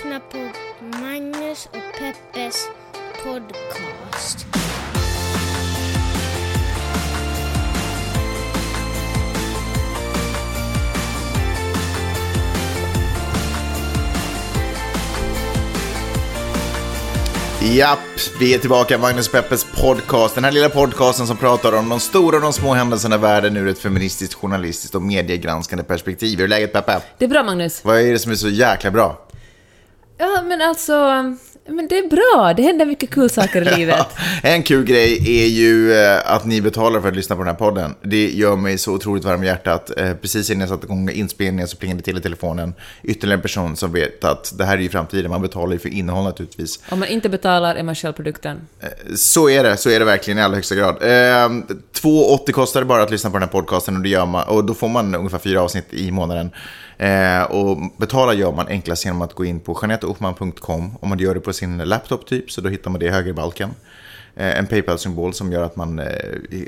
lyssnar på Magnus och Peppes podcast. Japp, vi är tillbaka Magnus Peppes podcast. Den här lilla podcasten som pratar om de stora och de små händelserna i världen ur ett feministiskt, journalistiskt och mediegranskande perspektiv. Hur är läget Peppe? Det är bra Magnus. Vad är det som är så jäkla bra? Ja, men alltså... Men det är bra. Det händer mycket kul saker i livet. en kul grej är ju eh, att ni betalar för att lyssna på den här podden. Det gör mig så otroligt varm i hjärtat. Eh, Precis innan jag satte igång inspelningen så plingade det till i telefonen. Ytterligare en person som vet att det här är ju framtiden. Man betalar ju för innehåll naturligtvis. Om man inte betalar är man själv produkten. Så är det, så är det verkligen i allra högsta grad. Eh, 2,80 kostar det bara att lyssna på den här podcasten och, det gör man, och då får man ungefär fyra avsnitt i månaden. Eh, och betala gör man enklast genom att gå in på janetteochman.com. Om man gör det på sin laptop typ, så då hittar man det i högerbalken. Eh, en Paypal-symbol som gör att man eh,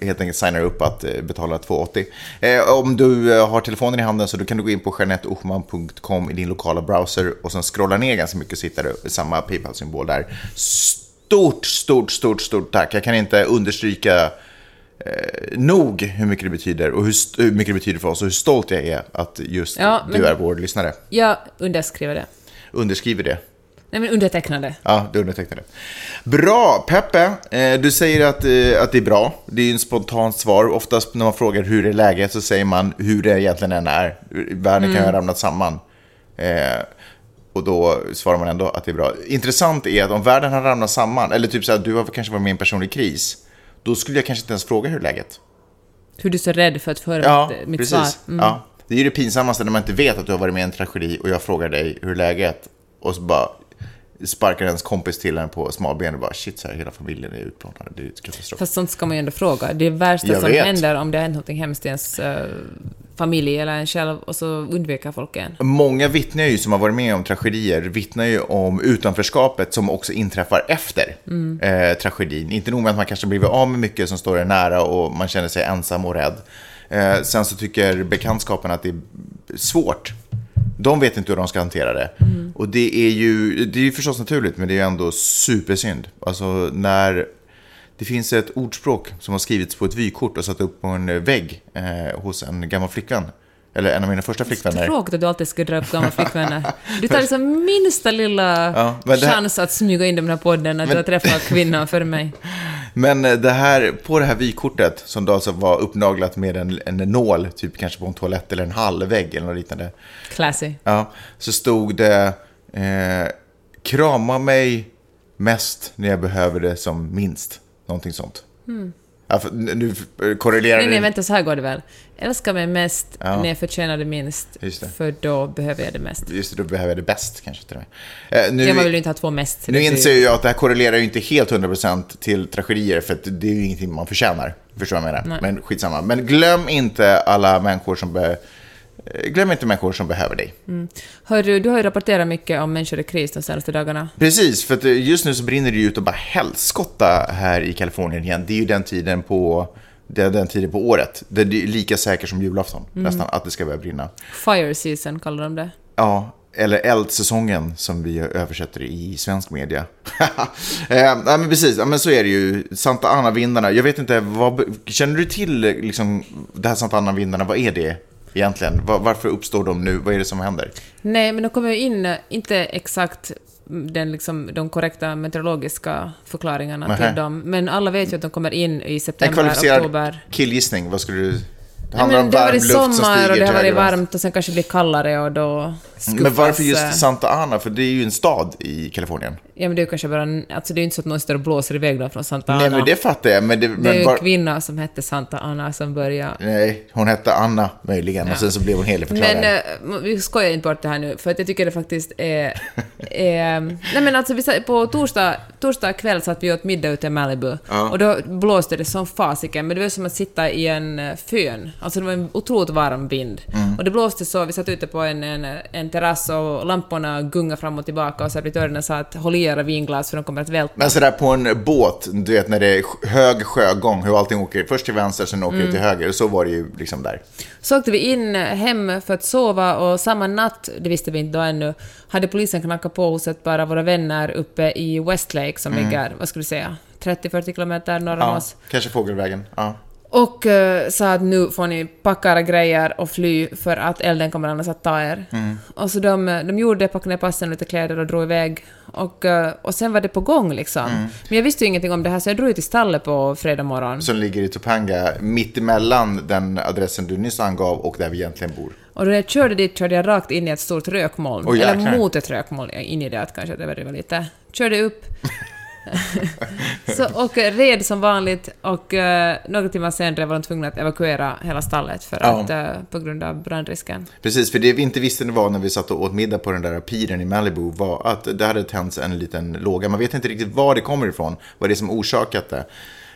helt enkelt signar upp att eh, betala 2,80. Eh, om du eh, har telefonen i handen så då kan du gå in på janetteochman.com i din lokala browser och sen scrolla ner ganska mycket så hittar du samma Paypal-symbol där. Stort, stort, stort, stort tack. Jag kan inte understryka eh, nog hur mycket det betyder och hur, hur mycket det betyder för oss och hur stolt jag är att just Ja, du är vår lyssnare. Jag underskriver det. Underskriver det. Nej, men undertecknar det. Ja, du undertecknar det. Bra! Peppe, eh, du säger att, eh, att det är bra. Det är ju en spontant svar. Oftast när man frågar hur är läget så säger man hur det egentligen än är. Världen kan ju ha ramlat samman. Eh, och då svarar man ändå att det är bra. Intressant är att om världen har ramlat samman, eller typ så att du har kanske varit med i en personlig kris, då skulle jag kanske inte ens fråga hur läget. Hur du är så rädd för att föra Ja, mitt, precis. svar. Mm. Ja. Det är ju det pinsammaste när man inte vet att du har varit med i en tragedi och jag frågar dig hur läget och så bara sparkar ens kompis till en på smalben och bara shit, så här, hela familjen är utplånad. Det är ett katastrof. Fast sånt ska man ju ändå fråga. Det är värsta Jag som vet. händer om det har hänt något hemskt i ens eh, familj eller en själv och så undviker folk en. Många vittnar ju som har varit med om tragedier, vittnar ju om utanförskapet som också inträffar efter eh, tragedin. Inte nog med att man kanske blivit av med mycket som står en nära och man känner sig ensam och rädd. Eh, sen så tycker bekantskapen att det är svårt. De vet inte hur de ska hantera det. Och det är ju det är ju förstås naturligt, men det är ju ändå supersynd. Alltså när det finns ett ordspråk som har skrivits på ett vykort och satt upp på en vägg eh, hos en gammal flickvän. Eller en av mina första flickvänner. Tråkigt att du alltid ska dra upp gamla flickvänner. Du tar liksom minsta lilla Ja, men här- chans att smyga in dem i den här podden, att du har träffat kvinnan före mig. Men eh, det här, på det här vykortet, som då alltså var uppnaglat med en, en nål, typ kanske på en toalett eller en hallvägg eller något liknande. Classy. Ja, så stod det eh, krama mig mest när jag behöver det som minst. Någonting sånt. Ja, nu korrelerar Nej, nej, vänta, så här går det väl. Älska mig mest Ja. när jag förtjänar det minst, det. för då behöver jag det mest. Just det, då behöver jag det bäst kanske till och med. Eh, nu, Ja, man vill ju inte ha två mest. nu inser jag att det här korrelerar ju inte helt 100% till tragedier, för det är ju ingenting man förtjänar. Förstår du vad jag menar? Nej. Men skitsamma. Men glöm inte alla människor som be, Glöm inte människor som behöver dig. Hör du, du har ju rapporterat mycket om människor i kris de senaste dagarna. Precis, för att eh, just nu så brinner det ju ut och bara helskotta här i Kalifornien igen. Det är ju den tiden på, det är den tiden på året. Det är lika säkert som julafton, nästan, att det ska börja brinna. Fire season kallar de det. Ja, eller eldsäsongen som vi översätter i svensk media. eh, men precis, men så är det ju. Santa Ana-vindarna, jag vet inte, vad, känner du till liksom, det här Santa Ana-vindarna, vad är det egentligen? Var, varför uppstår de nu? Vad är det som händer? Nej, men de kommer ju in, eh, inte exakt den, liksom, de korrekta meteorologiska förklaringarna Nähä. till dem, men alla vet ju att de kommer in i En september, kvalificerad oktober. killgissning, vad skulle du... Det handlar men om varm luft som sommar stiger och det har varit varmt och sen kanske det blir kallare och då skuffas... Men varför eh, just Santa Ana? För det är ju en stad i Kalifornien. Ja, men det är kanske bara... Alltså det är ju inte så att någon står och blåser iväg dem från Santa Ana. Nej, men det fattar jag. Men det, Det är men ju var, en kvinna som hette Santa Ana som började... Nej, hon hette Anna möjligen. Och sen så blev hon heligförklarad. Men eh, vi skojar inte bort det här nu, för att jag tycker det faktiskt är... är nej men alltså, vi på torsdag, torsdag kväll satt vi åt middag ute i Malibu, och då blåste det som fasiken, men det var som att sitta i en eh, fön. Alltså det var en otroligt varm vind. Mm. Och det blåste så, vi satt ute på en, en, en terrass och lamporna gungar fram och tillbaka och servitörerna sa att håll i era vinglas för de kommer att välta. Men sådär på en båt, du vet när det är hög sjögång, hur allting åker först till vänster, sen åker det till höger. Så var det ju liksom där. Så åkte vi in hem för att sova och samma natt, det visste vi inte då ännu, hade polisen knackat på hos ett par av våra vänner uppe i Westlake som ligger, vad ska vi säga, 30-40 kilometer norr om Ja, oss. kanske Fågelvägen. Ja. Och eh, sa att nu får ni packa era grejer och fly för att elden kommer annars att ta er. Och så de, de gjorde det, packade ner passen lite kläder och drog iväg. Och, eh, och sen var det på gång liksom. Men jag visste ju ingenting om det här så jag drog ju till stallet på fredag morgon. Som ligger i Topanga, mitt emellan den adressen du nyss angav och där vi egentligen bor. Och när jag körde dit körde jag rakt in i ett stort rökmoln. Oj, eller mot ett rökmoln, in i det att kanske det var lite. Körde upp. så, och eh, red som vanligt och uh, några timmar senare var de tvungna att evakuera hela stallet för Ja. att, eh, på grund av brandrisken. Precis, för det vi inte visste var när vi satt och åt middag på den där piren i Malibu var att det hade tänts en liten låga. Man vet inte riktigt var det kommer ifrån, vad det är som orsakat det.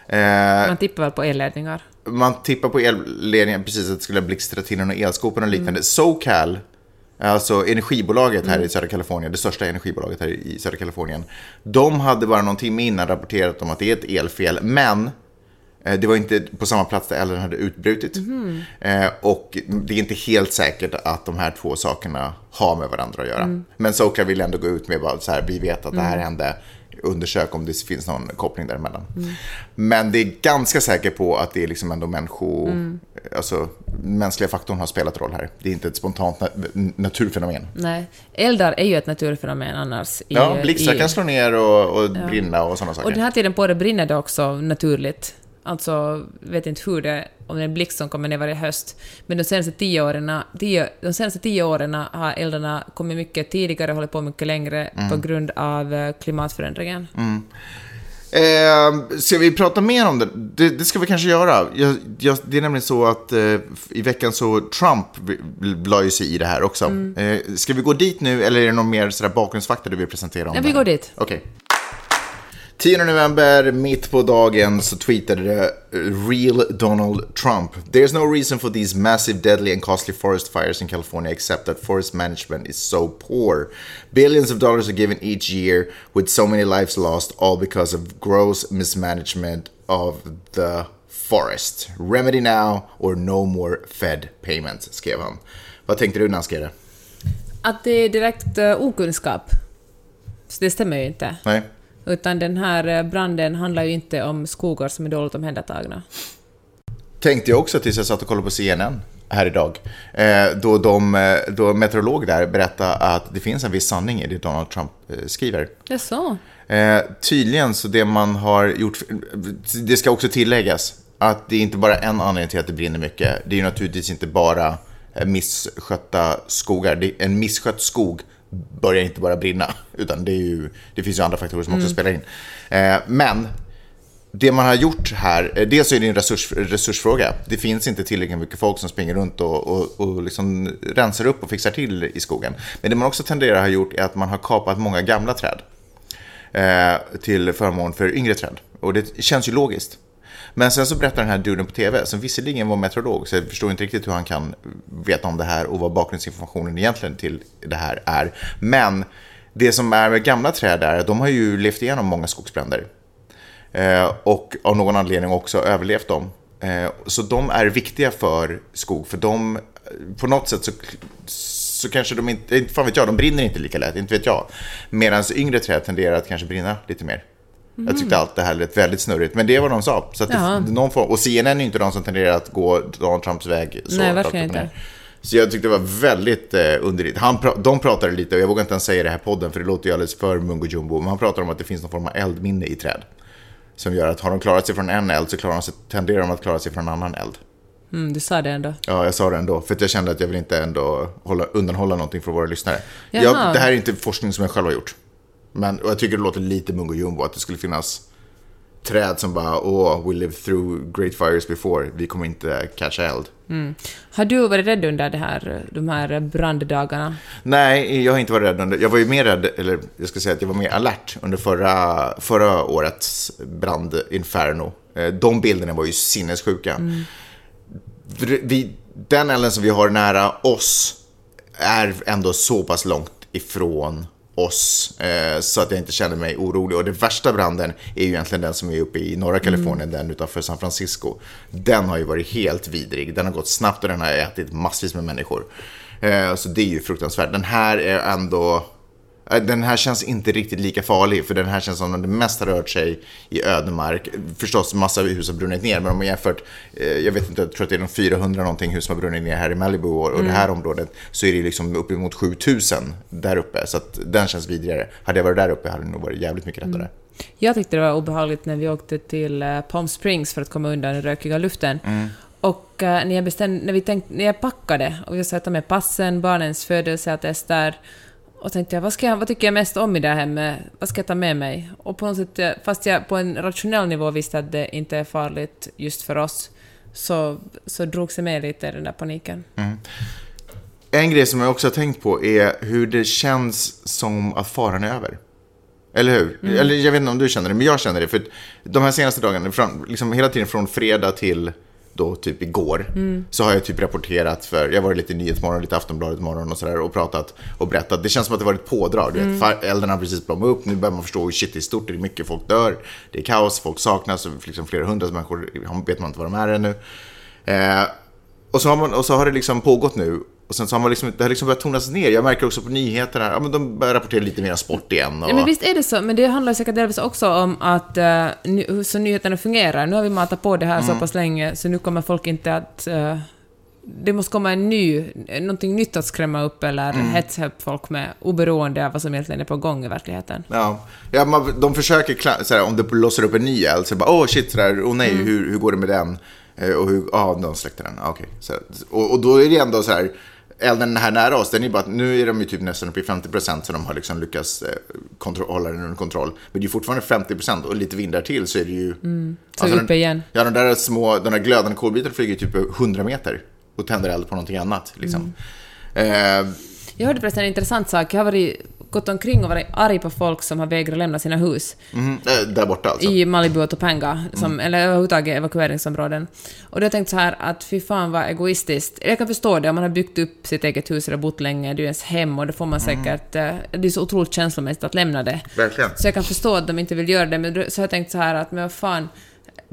Eh, Man tippar väl på elledningar. man tippar på elledningen, precis att det skulle blixtra till någon elskåp och liknande. SoCal, alltså energibolaget här i södra Kalifornien, det största energibolaget här i södra Kalifornien. De hade bara någon timme innan rapporterat om att det är ett elfel, men eh, det var inte på samma plats där elden hade utbrutit. Eh, och det är inte helt säkert att de här två sakerna har med varandra att göra. Men SoCal vill ändå gå ut med bara så här, vi vet att det här hände. Undersök om det finns någon koppling däremellan. Men det är ganska säker på att det är liksom ändå människo... Alltså, mänskliga faktorn har spelat roll här. Det är inte ett spontant na- naturfenomen. Nej. Eldar är ju ett naturfenomen annars. I, Ja, blixtar kan slå ner och, och brinna och sådana saker. Och den här tiden på året brinner det också naturligt. Alltså, vet inte hur det om det är en blixt som kommer ner varje höst. Men de senaste tio åren, tio, de senaste tio åren har eldarna kommit mycket tidigare och hållit på mycket längre på grund av eh, klimatförändringen. Eh, ska vi prata mer om det? Det, det ska vi kanske göra. Jag, jag, det är nämligen så att eh, i veckan så Trump la ju sig i det här också. Eh, ska vi gå dit nu eller är det någon mer sådär bakgrundsfakta du vill presentera om Ja, vi går dit. Okej. 10 november, mitt på dagen, så tweetade det Real Donald Trump. There's no reason for these massive, deadly and costly forest fires in California except that forest management is so poor. Billions of dollars are given each year with so many lives lost, all because of gross mismanagement of the forest. Remedy now or no more Fed payments, skrev han. Vad tänkte du när han skrev det? Att det är direkt uh, okunskap. Så det stämmer ju inte. Nej? Utan den här eh, branden handlar ju inte om skogar som är dåligt omhändertagna. tänkte jag också tills jag satt och kollade på CNN här idag. Eh, då, de, eh, då meteorolog där berättade att det finns en viss sanning i det Donald Trump skriver. Ja, så. Tydligen så det man har gjort, det ska också tilläggas att det är inte bara en anledning till att det brinner mycket. Det är ju naturligtvis inte bara misskötta skogar. Det, en misskött skog börjar inte bara brinna, utan det, ju, det finns ju andra faktorer som också spelar in. Eh, men det man har gjort här, eh, dels är det en resurs, resursfråga. Det finns inte tillräckligt mycket folk som springer runt och, och, och liksom rensar upp och fixar till i skogen. Men det man också tenderar att ha gjort är att man har kapat många gamla träd eh, till förmån för yngre träd. Och det känns ju logiskt. Men sen så berättar den här duden på TV, som visserligen var meteorolog, så jag förstår inte riktigt hur han kan veta om det här och vad bakgrundsinformationen egentligen till det här är. Men det som är med gamla träd är att de har ju levt igenom många skogsbränder. Eh, och av någon anledning också överlevt dem. Eh, så de är viktiga för skog, för de, på något sätt så, så kanske de inte, inte fan vet jag, de brinner inte lika lätt, inte vet jag. Medan yngre träd tenderar att kanske brinna lite mer. Jag tyckte allt det här lät väldigt snurrigt, men det var de sa. Så det, någon form, och CNN är inte de som tenderar att gå Donald Trumps väg. Så Nej, verkligen ner. inte. Så jag tyckte det var väldigt eh, underligt. Han pra- de pratade lite, och jag vågar inte ens säga det här podden för det låter ju alldeles för mungo jumbo. Men han pratar om att det finns någon form av eldminne i träd. Som gör att har de klarat sig från en eld så klarar de sig, tenderar de att klara sig från en annan eld. Mm, du sa det ändå. Ja, jag sa det ändå, för att jag kände att jag vill inte ändå hålla, undanhålla någonting för våra lyssnare. Jag, det här är inte forskning som jag själv har gjort. Men jag tycker det låter lite mungo jumbo att det skulle finnas träd som bara åh, we lived through great fires before, vi kommer inte catcha eld. Har du varit rädd under det här, de här branddagarna? Nej, jag har inte varit rädd under, jag var ju mer rädd, eller jag ska säga att jag var mer alert under förra, förra årets brandinferno. Eh, De bilderna var ju sinnessjuka. Vi, den elden som vi har nära oss är ändå så pass långt ifrån oss eh, så att jag inte känner mig orolig. Och den värsta branden är ju egentligen den som är uppe i norra Kalifornien, den utanför San Francisco. Den har ju varit helt vidrig. Den har gått snabbt och den har ätit massvis med människor. Eh, så det är ju fruktansvärt. Den här är ändå den här känns inte riktigt lika farlig, för den här känns som den mest har rört sig i ödemark. Förstås, massa hus har brunnit ner, men om man jämfört, eh, jag vet inte, jag tror att det är de 400 någonting hus som har brunnit ner här i Malibu och, mm. det här området, så är det liksom uppemot 7000 där uppe. Så att den känns vidrigare. Hade jag varit där uppe hade det nog varit jävligt mycket lättare. Mm. Jag tyckte det var obehagligt när vi åkte till eh, Palm Springs för att komma undan den rökiga luften. Mm. Och när, jag bestämde, när, vi tänkte, när jag packade och vi skulle ta med passen, barnens födelseattester och tänkte jag, vad, ska jag, vad tycker jag mest om i det här hemmet? Vad ska jag ta med mig? Och på något sätt, fast jag på en rationell nivå visste att det inte är farligt just för oss, så, så drogs jag med lite den där paniken. Mm. En grej som jag också har tänkt på är hur det känns som att faran är över. Eller hur? Mm. Eller jag vet inte om du känner det, men jag känner det. För de här senaste dagarna, liksom hela tiden från fredag till då typ igår, mm. så har jag typ rapporterat för, jag har varit lite i Nyhetsmorgon, lite Aftonbladet morgon och sådär och pratat och berättat. Det känns som att det varit pådrag. Du mm. vet, elden har precis blommat upp, nu börjar man förstå shit det är stort, det är mycket, folk dör, det är kaos, folk saknas, liksom flera hundra människor vet man inte var de är ännu. Eh, och, så har man, och så har det liksom pågått nu och sen så har man liksom, det har liksom börjat tonas ner. Jag märker också på nyheterna, ja men de börjar rapportera lite mer sport igen. Och... Ja, men visst är det så, men det handlar säkert delvis också om att uh, så nyheterna fungerar. Nu har vi matat på det här mm. så pass länge, så nu kommer folk inte att... Uh, det måste komma en ny, någonting nytt att skrämma upp eller mm. hetsa upp folk med, oberoende av vad som egentligen är på gång i verkligheten. Ja, ja man, de försöker, såhär, om det blossar upp en ny eld, så bara åh oh, shit, sådär, oh nej, mm. hur, hur går det med den? Eh, och hur, ja, ah, de släckte den, okej. Okay. Och, och då är det ändå så här, elden här nära oss, den är bara, nu är de ju typ nästan uppe i 50 procent så de har liksom lyckats eh, hålla den under kontroll. Men det är fortfarande 50 procent och lite vindar till så är det ju... Mm. Så alltså uppe igen. Ja, de där små, de där glödande kolbitarna flyger typ 100 meter och tänder eld på någonting annat. Liksom. Mm. Eh, jag hörde förresten en intressant sak. Jag har varit gått omkring och varit arg på folk som har vägrat lämna sina hus. Mm, där borta alltså? I Malibu och Topanga, som, mm. eller överhuvudtaget evakueringsområden. Och då har jag tänkt så här att fy fan vad egoistiskt. Jag kan förstå det om man har byggt upp sitt eget hus eller bott länge, det är ju ens hem och då får man mm. säkert... Mm. Det är så otroligt känslomässigt att lämna det. Verkligen. Så jag kan förstå att de inte vill göra det, men så har jag tänkt så här att men vad fan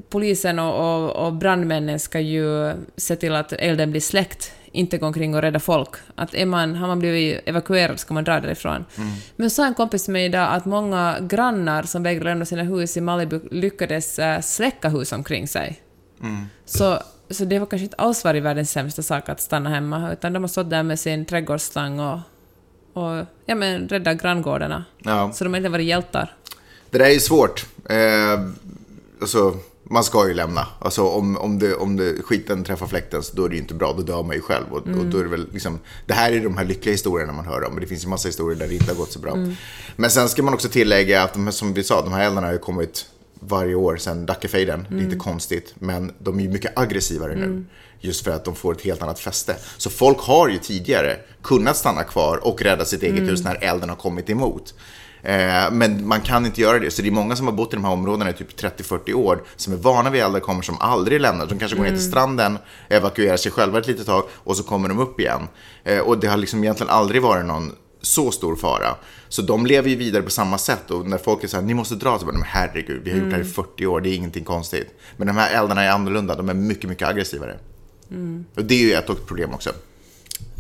polisen och, och, och brandmännen ska ju se till att elden blir släckt inte gå omkring och rädda folk. Att är man, har man blivit evakuerad ska man dra därifrån. Mm. Men sa en kompis till mig idag att många grannar som vägrade lämna sina hus i Malibu lyckades äh, släcka hus omkring sig. Mm. Så, så det var kanske inte alls varit världens sämsta sak att stanna hemma, utan de har stått där med sin trädgårdsstang och, och ja, men, rädda granngårdarna. Ja. Så de har inte varit hjältar. Det där är svårt. Eh, alltså man ska ju lämna. Alltså om, om, det, om det, skiten träffar fläkten så då är det ju inte bra, då dör man ju själv. Och, mm. och då är det, väl liksom, det här är de här lyckliga historierna man hör om, men det finns ju massa historier där det inte har gått så bra. Mm. Men sen ska man också tillägga att de, som vi sa, de här eldarna har ju kommit varje år sedan Dackefejden. Mm. Det är inte mm. konstigt, men de är ju mycket aggressivare nu. Mm. Just för att de får ett helt annat fäste. Så folk har ju tidigare kunnat stanna kvar och rädda sitt eget mm. hus när elden har kommit emot. Eh, men man kan inte göra det. Så det är många som har bott i de här områdena i typ 30-40 år som är vana vid eldar kommer som aldrig lämnar. De kanske går ner till mm. stranden, evakuerar sig själva ett litet tag och så kommer de upp igen. Eh, och det har liksom egentligen aldrig varit någon så stor fara. Så de lever ju vidare på samma sätt och när folk är så här, ni måste dra, så bara, men herregud, vi har gjort det här i 40 mm. år, det är ingenting konstigt. Men de här eldarna är annorlunda, de är mycket, mycket aggressivare. Mm. Och det är ju ett problem också.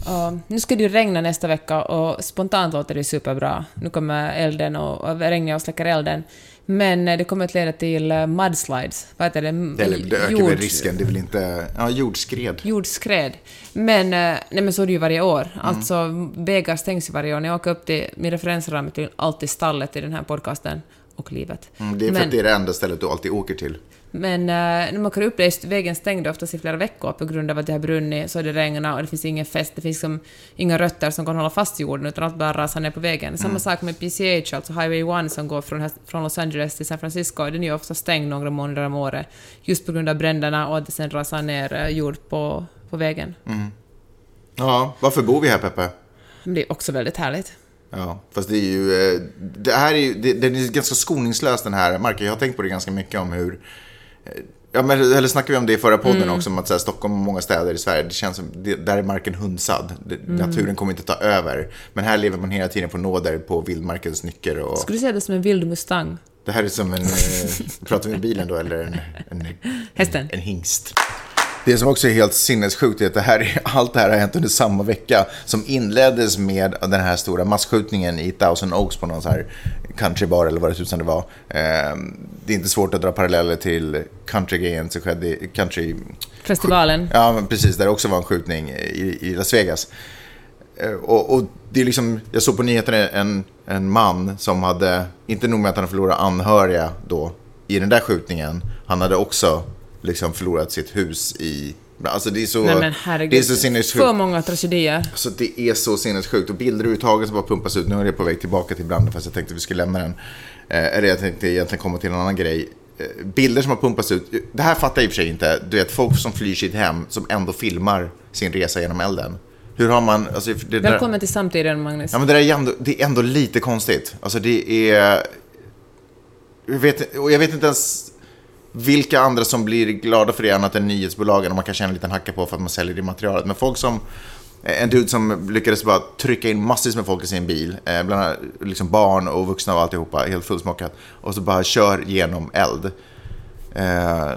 Och nu ska det ju regna nästa vecka och spontant låter det superbra. Nu kommer elden och, och regnar och släcker elden. Men det kommer att leda till eh, mudslides. Vad heter det? Eller det ökar Jord... väl risken, det är väl inte... Ja, jordskred. Jordskred. Men, eh, nej, men så är det ju varje år. Mm. Alltså, vägar stängs ju varje år. När jag åker upp till... Min referensram till alltid stallet i den här podcasten och livet. Mm, det är för men, att det är det enda stället du alltid åker till. Men äh, när man kan uppleva vägen stängd oftast i flera veckor på grund av att det har brunnit, så har det regnat och det finns ingen fäst, det finns som inga rötter som kan hålla fast jorden utan allt bara rasar ner på vägen. Mm. Samma sak med PCH, alltså Highway 1 som går från, från Los Angeles till San Francisco, den är ju ofta stängd några månader om året just på grund av bränderna och att det sen rasar ner äh, jord på, på vägen. Mm. Ja, varför bor vi här Peppe? Det är också väldigt härligt. Ja, fast det är ju... Eh, det här är ju... Det, den är ganska skoningslös den här marken. Jag har tänkt på det ganska mycket om hur Ja, men, eller snackade vi om det i förra podden Mm. också, om att här, Stockholm och många städer i Sverige, det känns som, det, där är marken hunsad. Det, Mm. Naturen kommer inte ta över. Men här lever man hela tiden på nåder på vildmarkens nycker. Och, Skulle du säga det som en vild mustang? det här är som en, eh, pratar vi bilen då, eller en, en, Hästen. en hingst. Det som också är helt sinnessjukt är att det här, är- allt det här har hänt under samma vecka som inleddes med den här stora masskjutningen i Thousand Oaks på någon så här countrybar eller vad det tusan det var. Eh, Det är inte svårt att dra paralleller till countrygrejen som skedde i country... Festivalen. Ja, precis. Där det också var en skjutning i, i Las Vegas. Eh, Och, och det är liksom, jag såg på nyheterna en, en man som hade, inte nog med att han förlorade anhöriga då i den där skjutningen, han hade också liksom förlorat sitt hus i, alltså det är så, Nej men herregud. det är så sinnessjukt. För många tragedier. Alltså det är så sinnessjukt. Och bilder överhuvudtaget som bara pumpas ut. Nu är jag på väg tillbaka till branden fast jag tänkte att vi skulle lämna den. Eh, eller jag tänkte egentligen komma till en annan grej. Eh, bilder som har pumpats ut. Det här fattar jag i och för sig inte. Du vet, folk som flyr sitt hem som ändå filmar sin resa genom elden. Hur har man... Alltså, det där, Välkommen till samtiden, Magnus. Ja, men det, där är ändå, det är ändå lite konstigt. Alltså det är... Jag vet, och jag vet inte ens vilka andra som blir glada för det annat än nyhetsbolagen och man kan tjäna en liten hacka på för att man säljer det materialet. Men folk som... En dude som lyckades bara trycka in massvis med folk i sin bil, eh, bland annat liksom barn och vuxna och alltihopa, helt fullsmockat. Och så bara kör genom eld. Eh,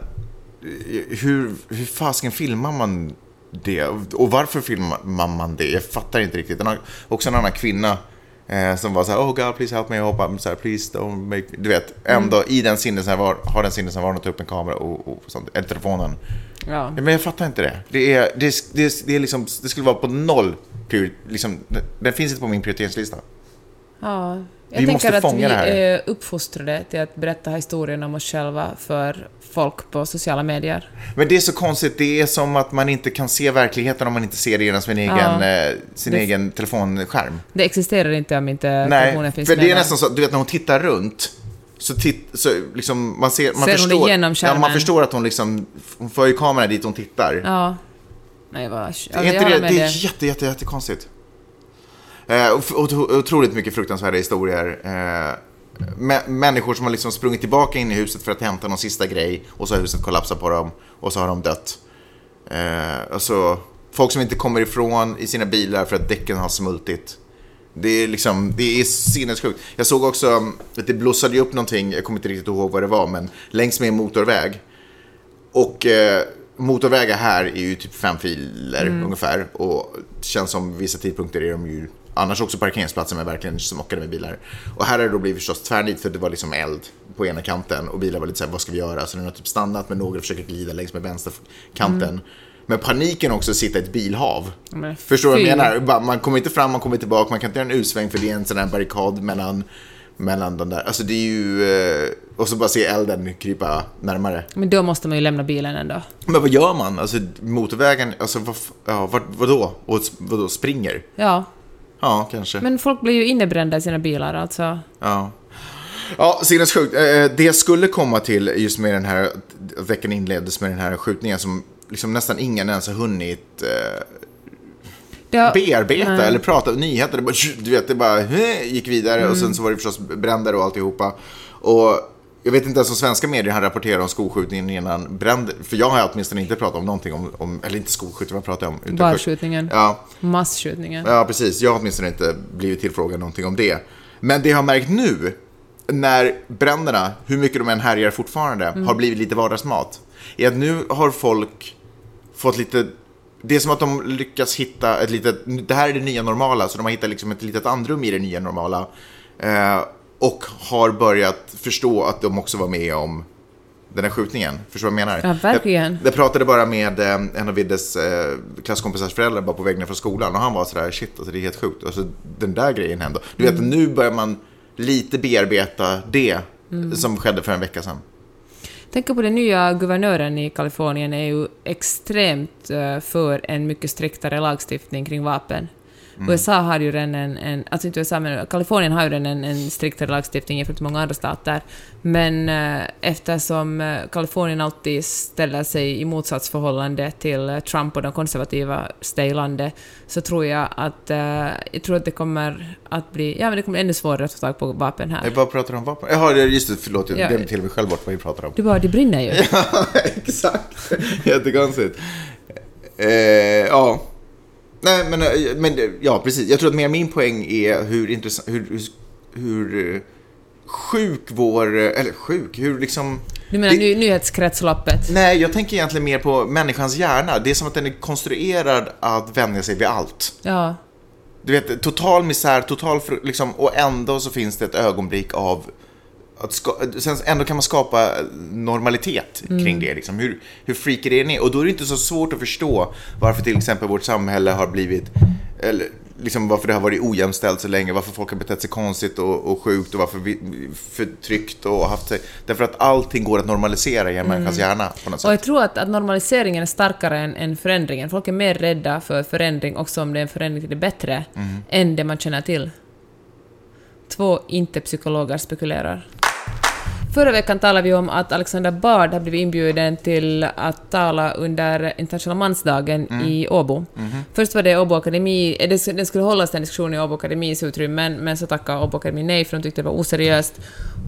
hur, hur fasken filmar man det? Och varför filmar man det? Jag fattar inte riktigt. Den har också en annan kvinna eh, som var så här, oh God, please help me, hoppa, så här, please don't make me. Du vet, ändå i den sinnesnärvar, har den sinnesnärvaron att ta upp en kamera och, och sånt, eller telefonen. Ja. Men jag fattar inte det. Det, är, det, det, det, är liksom, det skulle vara på noll liksom, Den finns inte på min prioriteringslista. Ja. Jag Vi tänker måste att fånga vi det är uppfostrade till att berätta historien om oss själva för folk på sociala medier. Men det är så konstigt, det är som att man inte kan se verkligheten om man inte ser det genom sin egen, Ja. eh, sin Det- egen telefonskärm. Det existerar inte om inte telefonen Nej, finns för med det är nästan så, du vet när hon tittar runt, så, titt, så liksom, man ser, man Ser hon förstår, det genom ja, man förstår att hon liksom, hon för ju kameran dit hon tittar. Ja. Nej, vad... Det Ja, är, jag inte det, det är dig. jätte, jätte, jätte konstigt. Eh, otroligt mycket fruktansvärda historier. Eh, mä- människor som har liksom sprungit tillbaka in i huset för att hämta någon sista grej och så har huset kollapsat på dem och så har de dött. Eh, alltså, folk som inte kommer ifrån i sina bilar för att däcken har smultit. Det är liksom, det är sinnessjukt. Jag såg också att det blossade upp någonting, jag kommer inte riktigt ihåg vad det var, men längs med en motorväg. Och eh, motorvägar här är ju typ fem filer ungefär. Och det känns som vissa tidpunkter är de ju annars också parkeringsplatser men verkligen smockade med bilar. Och här har det då blivit förstås tvärnit för det var liksom eld på ena kanten och bilar var lite såhär, vad ska vi göra? Så den har typ stannat men några försöker glida längs med vänsterkanten. Men paniken också att sitta i ett bilhav. Men Förstår du vad jag menar? Man kommer inte fram, man kommer tillbaka, man kan inte göra en U-sväng för det är en sån här barrikad mellan, mellan de där. Alltså det är ju... eh, Och så bara se elden krypa närmare. Men då måste man ju lämna bilen ändå. Men vad gör man? Alltså motorvägen, alltså vad, ja, vad, vadå? Och vadå, springer? Ja. Ja, kanske. Men folk blir ju innebrända i sina bilar, alltså. Ja. Ja, sinnessjukt. Eh, Det jag skulle komma till just med den här, veckan inleddes med den här skjutningen som liksom nästan ingen ens har hunnit eh, har- bearbeta Nej. eller prata nyheter. Det bara, du vet, det bara eh, gick vidare och sen så var det förstås bränder och alltihopa. Och jag vet inte ens om svenska medier har rapporterat om skolskjutningen innan bränder. För jag har åtminstone inte pratat om någonting om, om eller inte skolskjutning, vad pratar jag om? Utan- Barskjutningen. Ja, Massskjutningen. Ja, precis. Jag har åtminstone inte blivit tillfrågad någonting om det. Men det jag har märkt nu, när bränderna, hur mycket de än härjar fortfarande, har blivit lite vardagsmat, är att nu har folk fått lite... Det är som att de lyckas hitta ett litet... Det här är det nya normala, så de har hittat liksom ett litet andrum i det nya normala. Eh, och har börjat förstå att de också var med om den här skjutningen. Förstår du vad jag menar? Ja, verkligen. Jag, jag pratade bara med eh, en av Viddes eh, klasskompisars föräldrar bara på väg ner från skolan och han var sådär, shit alltså det är helt sjukt. Alltså den där grejen hände. Du vet, Mm. nu börjar man lite bearbeta det som skedde för en vecka sedan. Tänk på den nya guvernören i Kalifornien är ju extremt eh, för en mycket striktare lagstiftning kring vapen. USA har ju redan en, en, alltså inte USA, men Kalifornien har ju redan en, en striktare lagstiftning jämfört med många andra stater. Men eh, eftersom eh, Kalifornien alltid ställer sig i motsatsförhållande till eh, Trump och de konservativa i landet, så tror jag att, eh, jag tror att det kommer att bli, ja men det kommer bli ännu svårare att få tag på vapen här. Jag bara pratar om vapen. Jaha, just det, förlåt, jag Ja. glömde till mig själv bort vad vi pratar om. Du bara, det brinner ju. Ja, exakt. Jättekonstigt. Eh, ja. Nej, men, eh, men eh, ja, precis. Jag tror att mer min poäng är hur intressant, hur, hur, eh, sjuk vår, eller sjuk, hur liksom... Du menar det- ny, nyhetskretsloppet? Nej, jag tänker egentligen mer på människans hjärna. Det är som att den är konstruerad att vänja sig vid allt. Ja. Du vet, total misär, total liksom, och ändå så finns det ett ögonblick av att ska, sen ändå kan man skapa normalitet kring det. Liksom. Hur, hur freaky det än är. Och då är det inte så svårt att förstå varför till exempel vårt samhälle har blivit, eller liksom varför det har varit ojämställt så länge, varför folk har betett sig konstigt och, och sjukt och varför vi förtryckt och haft sig. Därför att allting går att normalisera i en människas hjärna på något Och jag sätt. tror att, att normaliseringen är starkare än, än förändringen. Folk är mer rädda för förändring, också om det är en förändring till det bättre, Mm. än det man känner till. Två inte-psykologer spekulerar. Förra veckan talade vi om att Alexander Bard har blivit inbjuden till att tala under internationella mansdagen Mm. i Åbo. Mhm. Först var det Åbo Akademi, eh, den skulle hållas en diskussion i Åbo Akademis utrymmen, men så tackade Åbo Akademi nej för de tyckte det var oseriöst.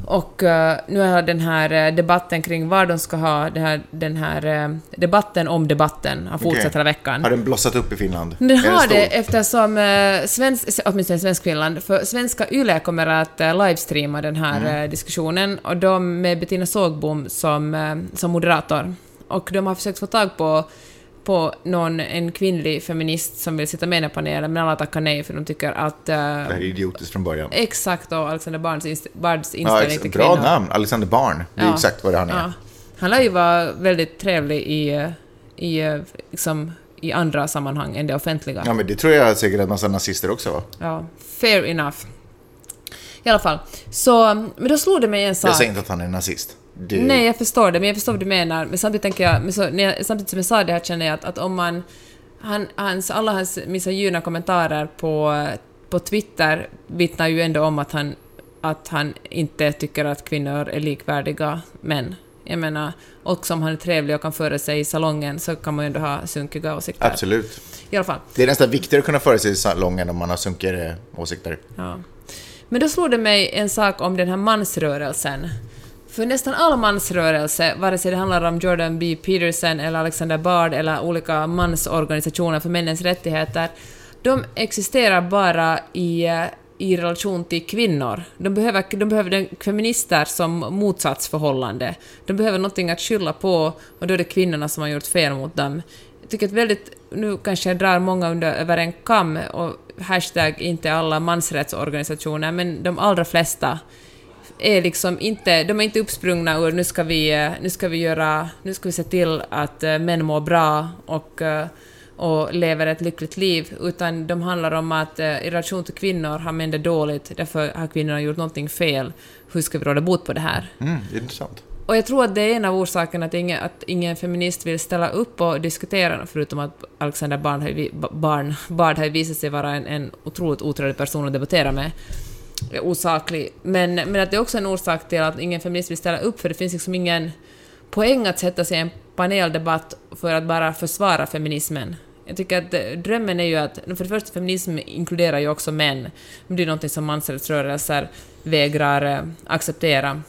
Och eh, nu har den här eh, debatten kring var de ska ha, den här, den här debatten om debatten har fortsatt Okej. hela veckan. Har den blossat upp i Finland? Den Är den har det eftersom, eh, svensk, åtminstone Svenskfinland, för svenska YLE kommer att livestreama den här Mm. diskussionen och de med Bettina Sågbom som, eh, som moderator. Och de har försökt få tag på, på någon, en kvinnlig feminist som vill sitta med i panelen, men alla tackar nej för de tycker att... eh, Det här är idiotiskt från början. exakt och Alexander Bards, inst- Bards Ja, inställning ex- till bra kvinnor. namn, Alexander Barn. Det är Ja. exakt vad det han är. Ja. Han lär ju vara väldigt trevlig i, i, liksom, i andra sammanhang än det offentliga. Ja, men det tror jag säkert en massa nazister också var. Ja, fair enough. I alla fall. Så, men då slog det mig en sak. Jag säger inte att han är nazist. Det, Nej, jag förstår det, men jag förstår vad du menar. Men samtidigt tänker jag, men så, när jag samtidigt som jag sa det här känner jag att, att om man... Han, hans, alla hans misogyna kommentarer på, på Twitter vittnar ju ändå om att han, att han inte tycker att kvinnor är likvärdiga män. Jag menar, också om han är trevlig och kan föra sig i salongen så kan man ju ändå ha sunkiga åsikter. Absolut. I alla fall. Det är nästan viktigare att kunna föra sig i salongen om man har sunkigare åsikter. Ja. Men då slog det mig en sak om den här mansrörelsen. För nästan all mansrörelse, vare sig det handlar om Jordan B. Peterson eller Alexander Bard eller olika mansorganisationer för männens rättigheter, de existerar bara i, eh, i relation till kvinnor. De behöver, de behöver feminister som motsatsförhållande. De behöver någonting att skylla på och då är det kvinnorna som har gjort fel mot dem. Jag tycker att väldigt, nu kanske jag drar många under, över en kam och hashtag inte alla mansrättsorganisationer, men de allra flesta är liksom inte, de är inte uppsprungna ur nu ska vi, eh, nu ska vi göra, nu ska vi se till att eh, män mår bra och, eh, och lever ett lyckligt liv, utan de handlar om att i relation till kvinnor har män det dåligt, därför har kvinnorna gjort någonting fel. Hur ska vi råda bot på det här? Mm, intressant. Och jag tror att det är en av orsakerna att ingen, att ingen feminist vill ställa upp och diskutera, förutom att Alexander Bard har, Barn, Bard har visat sig vara en, en otroligt otrevlig person att debattera med. Osaklig. Men, men att det är också en orsak till att ingen feminist vill ställa upp, för det finns liksom ingen poäng att sätta sig i en paneldebatt för att bara försvara feminismen. Jag tycker att drömmen är ju att, för det första, feminism inkluderar ju också män. Men det är någonting som mansrättsrörelser vägrar eh, acceptera.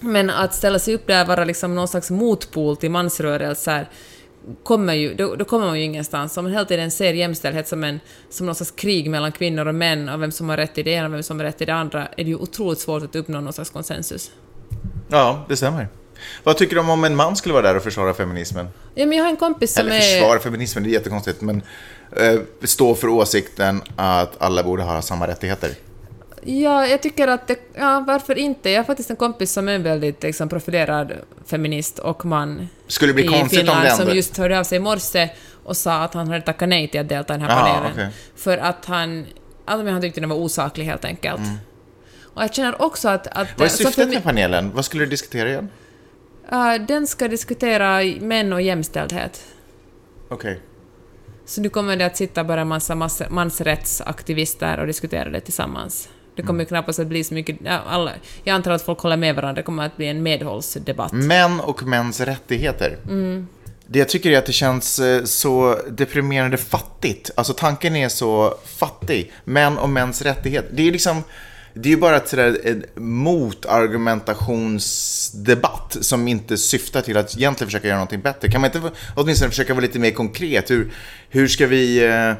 Men att ställa sig upp där och vara liksom någon slags motpol till mansrörelser kommer ju, då, då kommer man ju ingenstans. Om man hela tiden ser jämställdhet som, en, som någon slags krig mellan kvinnor och män och vem som har rätt i det ena och vem som har rätt i det andra, är det ju otroligt svårt att uppnå någon slags konsensus. Ja, det stämmer. Vad tycker du om om en man skulle vara där och försvara feminismen? Ja, men jag har en kompis som Eller är... försvara feminismen, det är jättekonstigt, men eh, stå för åsikten att alla borde ha samma rättigheter. Ja, jag tycker att det... Ja, varför inte? Jag har faktiskt en kompis som är en väldigt liksom, profilerad feminist och man Skulle bli i konstigt om Finland det som just hörde av sig i morse och sa att han hade tackat nej till att delta i den här Jaha, panelen. okej. För att han... Alltså, han tyckte den var osaklig helt enkelt. Och jag känner också att... att Mm. Vad är syftet med panelen? Vad skulle du diskutera igen? Ja, den ska diskutera män och jämställdhet. Okej. Så nu kommer det att sitta bara en massa massa mansrättsaktivister och diskutera det tillsammans. Det kommer ju knappast att bli så mycket... Alla, jag antar att folk håller med varandra. Det kommer att bli en medhållsdebatt. Män och mäns rättigheter. Det jag tycker är att det känns eh, så deprimerande fattigt. Alltså tanken är så fattig. Män och mäns rättigheter. Det är liksom... Det är ju bara ett sådär motargumentationsdebatt som inte syftar till att egentligen försöka göra någonting bättre. Kan man inte åtminstone försöka vara lite mer konkret? Hur, hur ska vi... eh,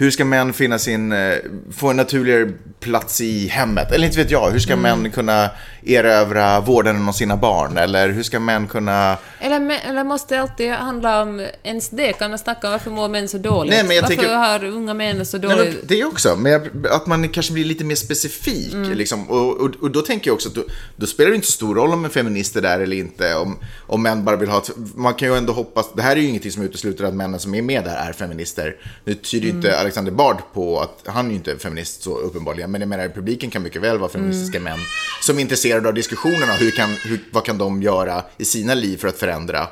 Hur ska män finna sin, eh, få en naturligare plats i hemmet? Eller inte vet jag, hur ska män kunna erövra vården om sina barn? Eller hur ska män kunna... Eller, eller måste det alltid handla om ens det? Kan man snacka om varför mår män så dåligt? Nej, men jag varför tänker- har unga män så Nej, dåligt... men det också, men jag, att man kanske blir lite mer specifik. Mm. Liksom. Och, och, och då tänker jag också att då, då spelar det inte så stor roll om en feminist är där eller inte. Om, om män bara vill ha ett, Man kan ju ändå hoppas, det här är ju ingenting som utesluter att männen som är med där är feminister. Nu tyder ju inte Mm. Alexander Bard på att han är ju inte feminist så uppenbarligen, men jag menar publiken kan mycket väl vara feministiska Mm. män som är intresserade av diskussionerna, hur kan, hur, vad kan de göra i sina liv för att förändra.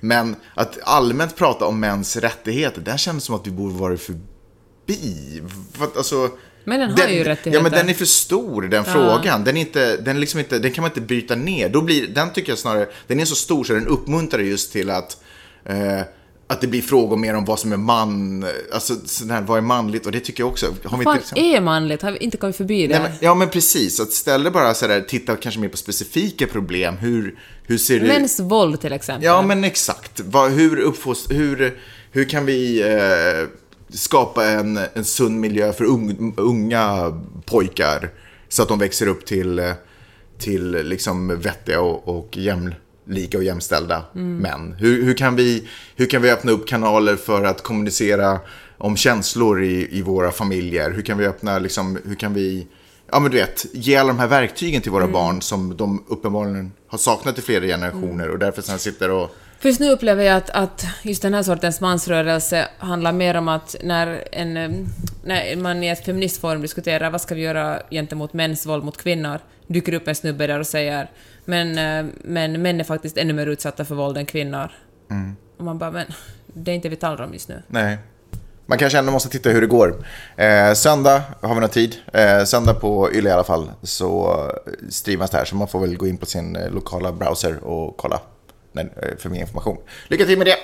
Men att allmänt prata om mäns rättigheter, det känns som att vi borde vara förbi. För att, alltså, Männen har den, ju rättigheter. Ja, men den är för stor, den frågan. Den, är inte, den, liksom inte, den kan man inte bryta ner. Då blir, den tycker jag snarare, den är så stor så den uppmuntrar just till att eh, att det blir frågor mer om vad som är man, alltså sån här, vad är manligt och det tycker jag också. Har vi Vad inte liksom- är manligt? Har vi inte kommit förbi det? Nej, men, ja men precis, att istället bara så där, titta kanske mer på specifika problem. Hur, hur ser det? Mäns våld till exempel. Ja, men exakt. Vad, hur, uppfost, hur, hur kan vi eh, skapa en, en sund miljö för ung, unga pojkar så att de växer upp till, eh, till liksom vettiga och, och jämlika och jämställda män? Hur, hur, kan vi, hur kan vi öppna upp kanaler för att kommunicera om känslor i, i våra familjer? Hur kan vi öppna, liksom, hur kan vi Ja men du vet, ge alla de här verktygen till våra barn som de uppenbarligen har saknat i flera generationer och därför sen sitter och... Först nu upplever jag att, att just den här sortens mansrörelse handlar mer om att när, en, eh, när man i ett feministforum diskuterar vad ska vi göra gentemot mäns våld mot kvinnor, dyker upp en snubbe där och säger men, eh, men män är faktiskt ännu mer utsatta för våld än kvinnor. Och man bara, men det är inte vi talar om just nu. Nej. Man kanske ändå måste titta hur det går. Eh, söndag har vi någon tid. Eh, söndag på Yle i alla fall så streamas det här. Så man får väl gå in på sin eh, lokala browser och kolla eh, för mer information. Lycka till med det!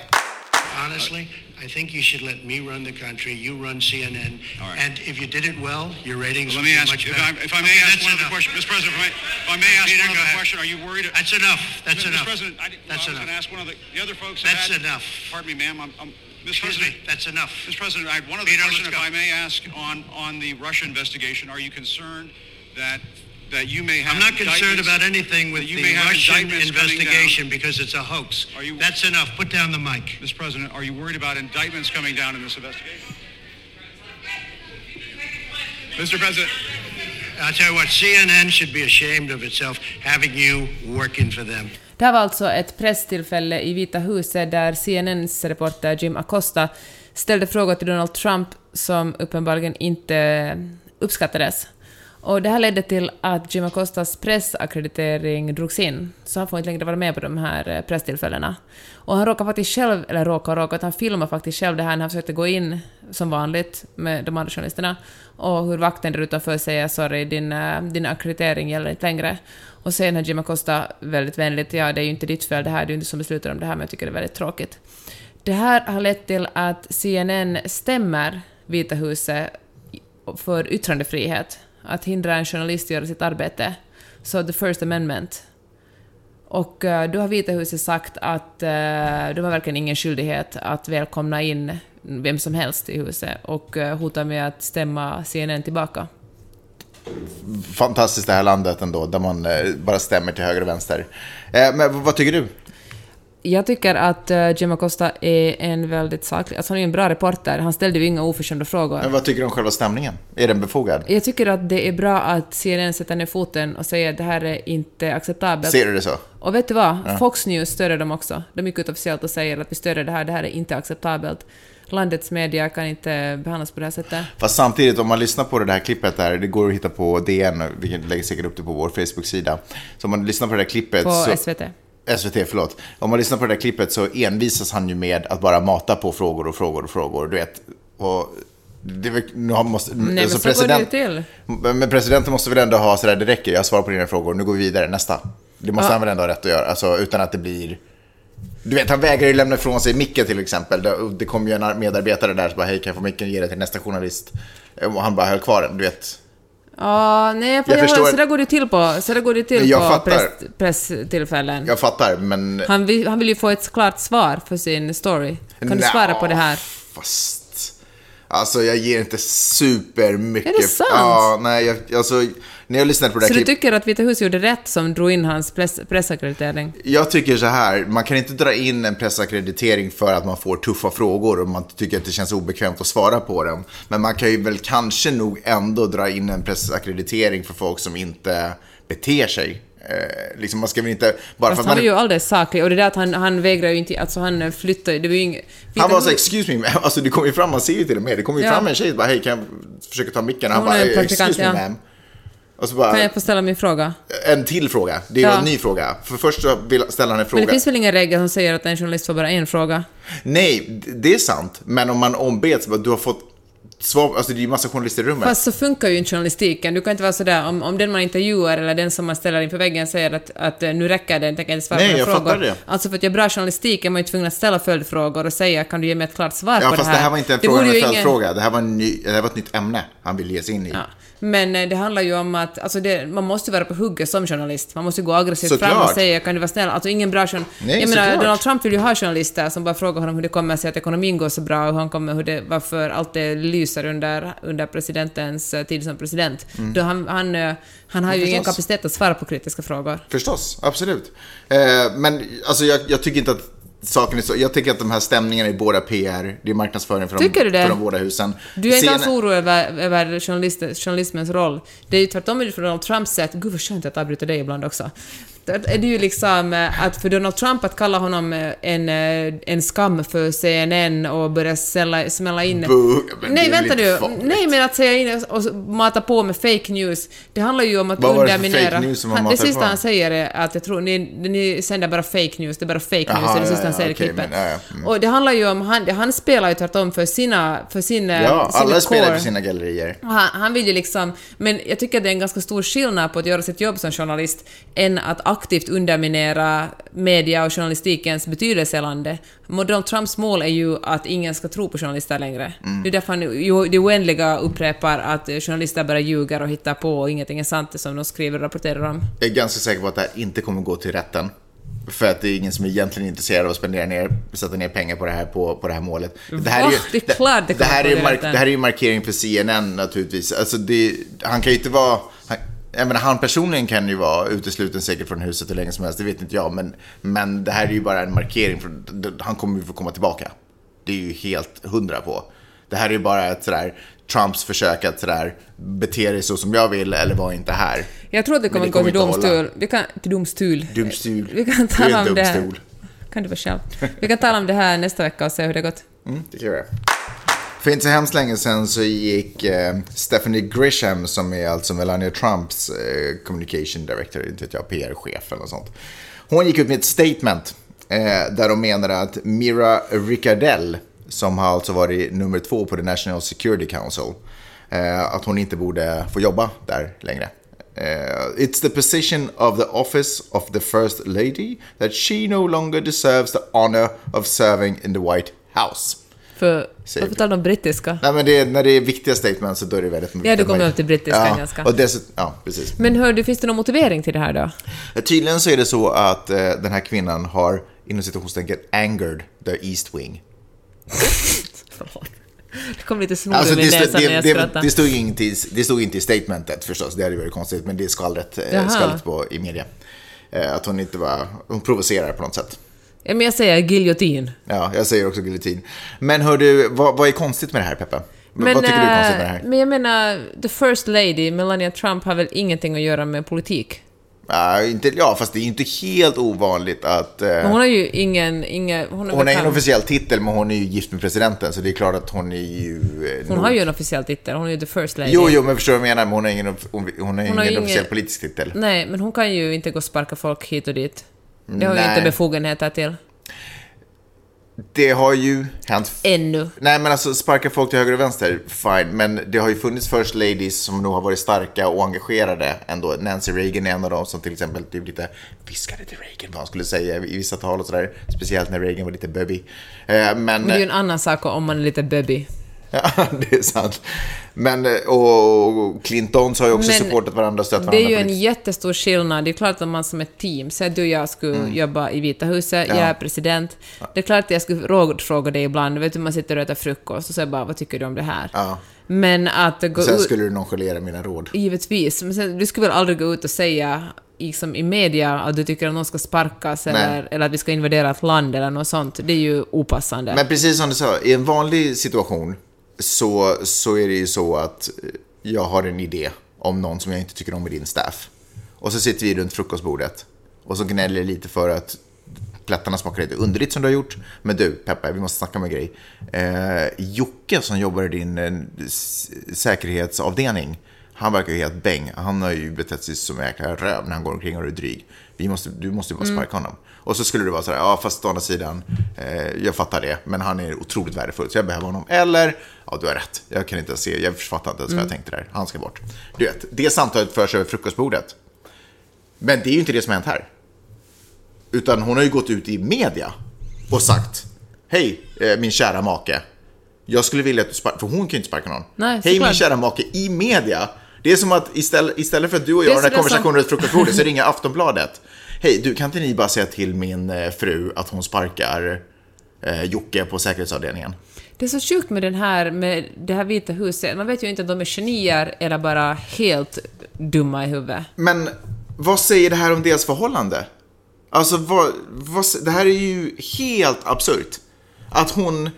Honestly, I think you should let me run the country. You run CNN. And if you did it well, your ratings Let would me be ask, much if better. I, if I may Okay, ask that's one other enough. question, Mr. President, if I, if I may ask Peter, one other ahead. question, are you worried? That's enough. That's Mr. enough. President, I, didn't- That's I was going to ask one of the, the other folks. That's had, enough. Pardon me, ma'am. I'm, I'm, Mr. Excuse President, me. That's enough. Mr. President, I had one other Peter, question, if. I may ask, on on the Russia investigation. Are you concerned that that you may have? I'm not concerned about anything with the may have Russian investigation because it's a hoax. Are you- That's enough. Put down the mic. Mr. President, are you worried about indictments coming down in this investigation? Mr. President, I'll tell you what, CNN should be ashamed of itself having you working for them. Det här var alltså ett presstillfälle i Vita huset där CNNs reporter Jim Acosta ställde frågor till Donald Trump som uppenbarligen inte uppskattades. Och det här ledde till att Jim Acostas pressackreditering drogs in, så han får inte längre vara med på de här eh, presstillfällena. Och han råkar faktiskt själv, eller råkar råkar, att han filmar faktiskt själv det här när han försökte gå in som vanligt med de andra journalisterna och hur vakten där utanför säger sorry, din, eh, din akkreditering gäller inte längre. Och sen har Jim Acosta väldigt vänligt, ja det är ju inte ditt fel det här, det är ju inte som beslutar om det här, men jag tycker det är väldigt tråkigt. Det här har lett till att CNN stämmer Vita huset för yttrandefrihet, att hindra en journalist att göra sitt arbete. Så the first amendment. Och eh, då har Vita huset sagt att eh, de har verkligen ingen skyldighet att välkomna in vem som helst i huset och eh, hotar med att stämma CNN tillbaka. Fantastiskt det här landet ändå, där man bara stämmer till höger och vänster. Men vad tycker du? Jag tycker att uh, Jim Acosta är en väldigt saklig... Alltså han är en bra reporter, han ställde ju inga oförskämda frågor. Men vad tycker du om själva stämningen? Är den befogad? Jag tycker att det är bra att CNN sätter ner foten och säger att det här är inte acceptabelt. Ser du det så? Och vet du vad? Fox News stöder dem också. De gick ut officiellt och säger att vi stöder det här, det här är inte acceptabelt. Landets media kan inte behandlas på det här sättet. Fast samtidigt, om man lyssnar på det här klippet där, det går att hitta på DN, vi lägger säkert upp det på vår Facebook-sida. Så om man lyssnar på det här klippet På så... SVT. SVT, förlåt. Om man lyssnar på det där klippet så envisas han ju med att bara mata på frågor och frågor och frågor. Du vet. Och det nu måste, Nej, alltså men så går det till. Men presidenten måste väl ändå ha sådär, det räcker, jag svarar på dina frågor, nu går vi vidare, nästa. Det måste Ja. han väl ändå ha rätt att göra, alltså utan att det blir... Du vet, han vägrar ju lämna ifrån sig micken till exempel. Det, det kom ju en medarbetare där som bara, hej kan jag få micken och ge det till nästa journalist? Och han bara höll kvar den, du vet. Ja, nej, för Jag jag förstår- så där går det till på, så där går det till Jag på press, presstillfällen. Jag fattar, men... Han, vill, han vill ju få ett klart svar för sin story. Kan du Nja, svara på det här? Fast... Alltså jag ger inte supermycket... Är det sant? Ja, nej, jag, alltså, när jag lyssnade på det Så du tycker att Vita huset gjorde rätt som drog in hans press, pressackreditering? Jag tycker så här, man kan inte dra in en pressackreditering för att man får tuffa frågor och man tycker att det känns obekvämt att svara på dem. Men man kan ju väl kanske nog ändå dra in en pressackreditering för folk som inte beter sig. Eh, liksom man ska väl inte... Bara för Fast att han man, är ju alldeles saklig och det där att han, han vägrar ju inte, alltså han flyttar det var ju inget... han var så Vita excuse me, ma'am." alltså det kommer ju fram, man ser ju till och med, det kommer ju Ja. fram en tjej och bara, hej kan jag försöka ta micken? Han Hon bara, är en "Eh, praktikant, excuse me ja. ma'am. Bara, Kan jag få ställa min fråga? en till fråga. Det är Ja. en ny fråga. För först så vill, ställer han en fråga. Men det finns väl ingen regel som säger att en journalist får bara en fråga? Nej, det är sant. Men om man ombeds, du har fått svar, alltså det är ju massa journalister i rummet. Fast så funkar ju inte journalistiken. Du kan inte vara sådär, om, om den man intervjuar eller den som man ställer inför väggen säger att, att eh, nu räcker det, jag tänker inte svara Nej, på jag fattar frågor. det. Alltså för att göra bra journalistik är man ju tvungen att ställa följdfrågor och säga kan du ge mig ett klart svar ja, på fast det det här? här var inte en Det fråga, en ju ingen- följdfråga. Det här, var en ny, det här var ett nytt ämne han ville ge sig in i. Ja. Men eh, det handlar ju om att alltså det, man måste vara på hugget som journalist. Man måste gå aggressivt Såklart. fram och säga kan du vara snäll. Alltså ingen bra journalist. Nej, Jag menar. Donald Trump vill ju ha journalister som bara frågar honom hur det kommer sig att ekonomin går så bra och hur han kommer, hur det, varför allt det lyser under, under presidentens eh, tid som president. Då han, han, eh, han har ju ingen Mm. kapacitet att svara på kritiska frågor. Förstås, absolut. Eh, men alltså jag, jag tycker inte att saken är så. Jag tycker att de här stämningarna är båda PR. Det är marknadsföring för, Tycker du de, det? för de båda husen. Du är inte alls orolig över, över journalismens roll. Det är ju tvärtom från Donald Trumps sätt, gud vad skönt att jag avbryter dig ibland också. Det är det ju liksom eh, att för Donald Trump att kalla honom eh, en, eh, en skam för CNN och börja smälla, smälla in... Boo, Nej, vänta nu. farligt. Nej, men att säga in och mata på med fake news, det handlar ju om att Vad var det underminera... fake news som han han, det sista på? han säger är att jag tror, ni, ni sänder bara fake news, det är bara fake Jaha, news, det är det ja, sista han ja, säger i klippet. men, ja, mm. Och det handlar ju om, han, han spelar ju tvärtom för sina, för sin, Ja, sin alla spelar core. för sina gallerier. Han, han vill ju liksom, men jag tycker att det är en ganska stor skillnad på att göra sitt jobb som journalist än att aktivt underminera media och journalistikens betydelse i landet. Donald Trumps mål är ju att ingen ska tro på journalister längre. Mm. Det är därför han ju det oändliga upprepar att journalister bara ljuger och hittar på och ingenting är sant det som de skriver och rapporterar om. Jag är ganska säker på att det här inte kommer gå till rätten. För att det är ingen som är egentligen intresserad av att spendera ner, sätta ner pengar på det här, på, på det här målet. Det här? Det är klart det det, här är till mark, det här är ju markering för CNN naturligtvis. Alltså han kan ju inte vara... Han, jag menar, han personligen kan ju vara utesluten säkert från huset hur länge som helst, det vet inte jag. Men, men det här är ju bara en markering, för han kommer ju få komma tillbaka. Det är ju helt hundra på. Det här är ju bara ett sådär Trumps försök att sådär bete dig så som jag vill eller var inte här. Jag tror att det kommer det gå kommer till inte hålla. domstol. Vi kan, till domstol. Domstol. Vi kan tala om det här. domstol. Kan du vara själv. Vi kan tala om det här nästa vecka och se hur det gått. Mm, det kan göra. För inte så hemskt länge sedan så gick eh, Stephanie Grisham, som är alltså Melania Trumps eh, communication director, inte vet jag, PR-chef eller något sånt. Hon gick ut med ett statement eh, där de menade att Mira Ricardell, som har alltså varit nummer två på the National Security Council, eh, att hon inte borde få jobba där längre. Uh, it's the position of the office of the first lady that she no longer deserves the honor of serving in the White House. För, Säger varför talar de brittiska? Nej men det är, när det är viktiga statements så då är det väldigt Ja, du kommer upp till brittiska ja, engelska. Och dessutom, ja, precis. Men hör du, finns det någon motivering till det här då? Tydligen så är det så att eh, den här kvinnan har, inom citationstecken, angered the East Wing. Det kom lite snor Alltså, det, min näsa när jag skrattade. det, stod inte, i- det stod inte i statementet förstås, det hade varit konstigt, men det är skvallret, eh, skvallret på, i media. Eh, att hon inte var, hon provocerar på något sätt. Ja, men jag säger giljotin. Ja, jag säger också giljotin. Men hör du, vad, vad är konstigt med det här Peppe? Men, vad tycker du är konstigt eh, med det här? Men jag menar, the first lady, Melania Trump, har väl ingenting att göra med politik? Ja, inte, ja, fast det är inte helt ovanligt att... Men hon har ju ingen... ingen hon Hon har ingen officiell titel, men hon är ju gift med presidenten, så det är klart att hon är ju... eh, Hon nog- har ju en officiell titel, hon är ju the first lady. Jo, jo, men förstår du vad jag menar? Men hon har ingen, hon, hon har Hon ingen har ju ingen- officiell politisk titel. Nej, men hon kan ju inte gå och sparka folk hit och dit. Det har Nej. inte befogenheter till. Det har ju hänt Ännu. Nej, men alltså sparka folk till höger och vänster, fine. Men det har ju funnits first ladies som nog har varit starka och engagerade ändå. Nancy Reagan är en av dem som till exempel typ lite viskade till Reagan vad han skulle säga i vissa tal och sådär. Speciellt när Reagan var lite bubby. Eh, Men, Men det är ju en annan sak om man är lite bubby. Ja, det är sant. Men, eh, och Clintons har ju också Men supportat varandra och stött varandra. Det är ju en jättestor skillnad. Det är klart att man som ett team, säg du och jag skulle jobba i Vita huset, Mm. Ja. jag är president. Det är klart att jag skulle rådfråga dig ibland, vet du, man sitter och äter frukost och jag bara, vad tycker du om det här? Ja. Men att gå Sen skulle du nonchalera mina råd. Givetvis, men sen, du skulle väl aldrig gå ut och säga liksom, i media att du tycker att någon ska sparkas eller, eller att vi ska invadera ett land eller något sånt. Det är ju opassande. Men precis som du sa, i en vanlig situation så, så är det ju så att eh, jag har en idé om någon som jag inte tycker om i din staff. Och så sitter vi runt frukostbordet och så gnäller lite för att plättarna smakar lite underligt som du har gjort. Men du, Peppe, vi måste snacka om en grej. Eh, Jocke som jobbar i din eh, säkerhetsavdelning, han verkar ju helt bäng. Han har ju betett sig som en jäkla röv när han går omkring och är dryg. Vi måste, du måste ju bara sparka honom. Och så skulle det vara så här, ja fast å andra sidan, eh, jag fattar det, men han är otroligt värdefull så jag behöver honom. Eller, ja du har rätt, jag kan inte se, jag fattar inte ens vad jag tänkte där, han ska bort. Du vet, det samtalet förs över frukostbordet. Men det är ju inte det som har hänt här. Utan hon har ju gått ut i media och sagt Hej, eh, min kära make. Jag skulle vilja att du sparkar, för hon kan ju inte sparka någon. Nej, Hej min kära make, i media. Det är som att istället, istället för att du och jag har den här konversationen runt frukostbordet så ringer Aftonbladet. Hej, du kan inte ni bara säga till min eh, fru att hon sparkar eh, Jocke på säkerhetsavdelningen? Det är så sjukt med, den här, med det här Vita huset. Man vet ju inte om de är genier eller bara helt dumma i huvudet. Men vad säger det här om deras förhållande? Alltså, vad, vad, det här är ju helt absurt. Att hon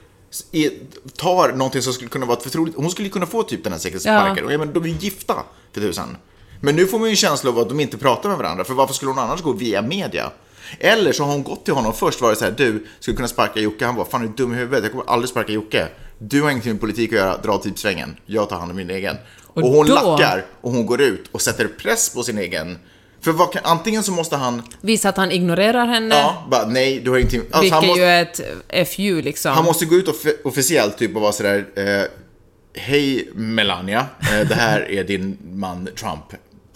tar någonting som skulle kunna vara ett förtroligt... Hon skulle kunna få typ den här säkerhetssparken. Ja. Men de är ju gifta, för tusan. Men nu får man ju en känsla av att de inte pratar med varandra. För varför skulle hon annars gå via media? Eller så har hon gått till honom först varit så här, du, skulle kunna sparka Jocke? Han bara, fan är du dum i huvudet? Jag kommer aldrig sparka Jocke. Du har ingenting med politik att göra, dra typ svängen. Jag tar hand om min egen. Och, Och hon då- lackar och hon går ut och sätter press på sin egen. För vad kan, antingen så måste han, Visa att han ignorerar henne, ja, bara nej, du har ingenting. Alltså, vilket han, ju måste, är ett FU liksom. han måste gå ut offi- officiellt typ och vara sådär, eh, hej Melania, eh, det här är din man Trump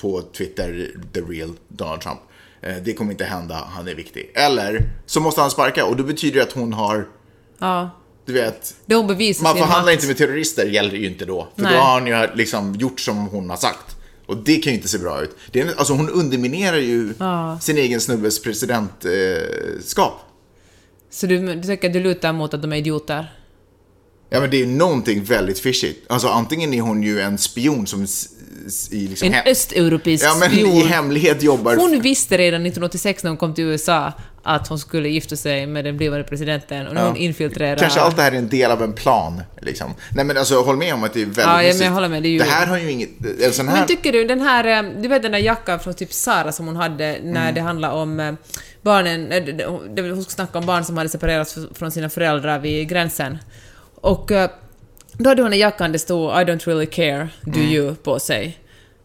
på Twitter, the real Donald Trump. Eh, det kommer inte hända, han är viktig. Eller så måste han sparka och då betyder det att hon har, Ja. du vet, man förhandlar makt. inte med terrorister gäller ju inte då. För Nej. då har han ju liksom gjort som hon har sagt. Och det kan ju inte se bra ut. Det är, alltså hon underminerar ju Ja. sin egen snubbes presidentskap. Så du, du du lutar mot att de är idioter? Ja men det är ju någonting väldigt fishy. Alltså antingen är hon ju en spion som i liksom En östeuropeisk Ja men spion. i hemlighet jobbar... Hon visste redan 1986 när hon kom till USA att hon skulle gifta sig med den blivande presidenten och nu har hon infiltrerat... Kanske allt det här är en del av en plan. Liksom. Nej men alltså håll med om att det är väldigt Ja, ja, men jag mysigt. håller med, det ju- Det här har ju inget... En sån här... Men tycker du, den här, eh, du vet den där jackan från typ Sara som hon hade när Mm. det handlar om eh, barnen, eh, hon skulle snacka om barn som hade separerats från sina föräldrar vid gränsen. Och då hade hon en jackan det stod I don't really care, do Mm. you på sig.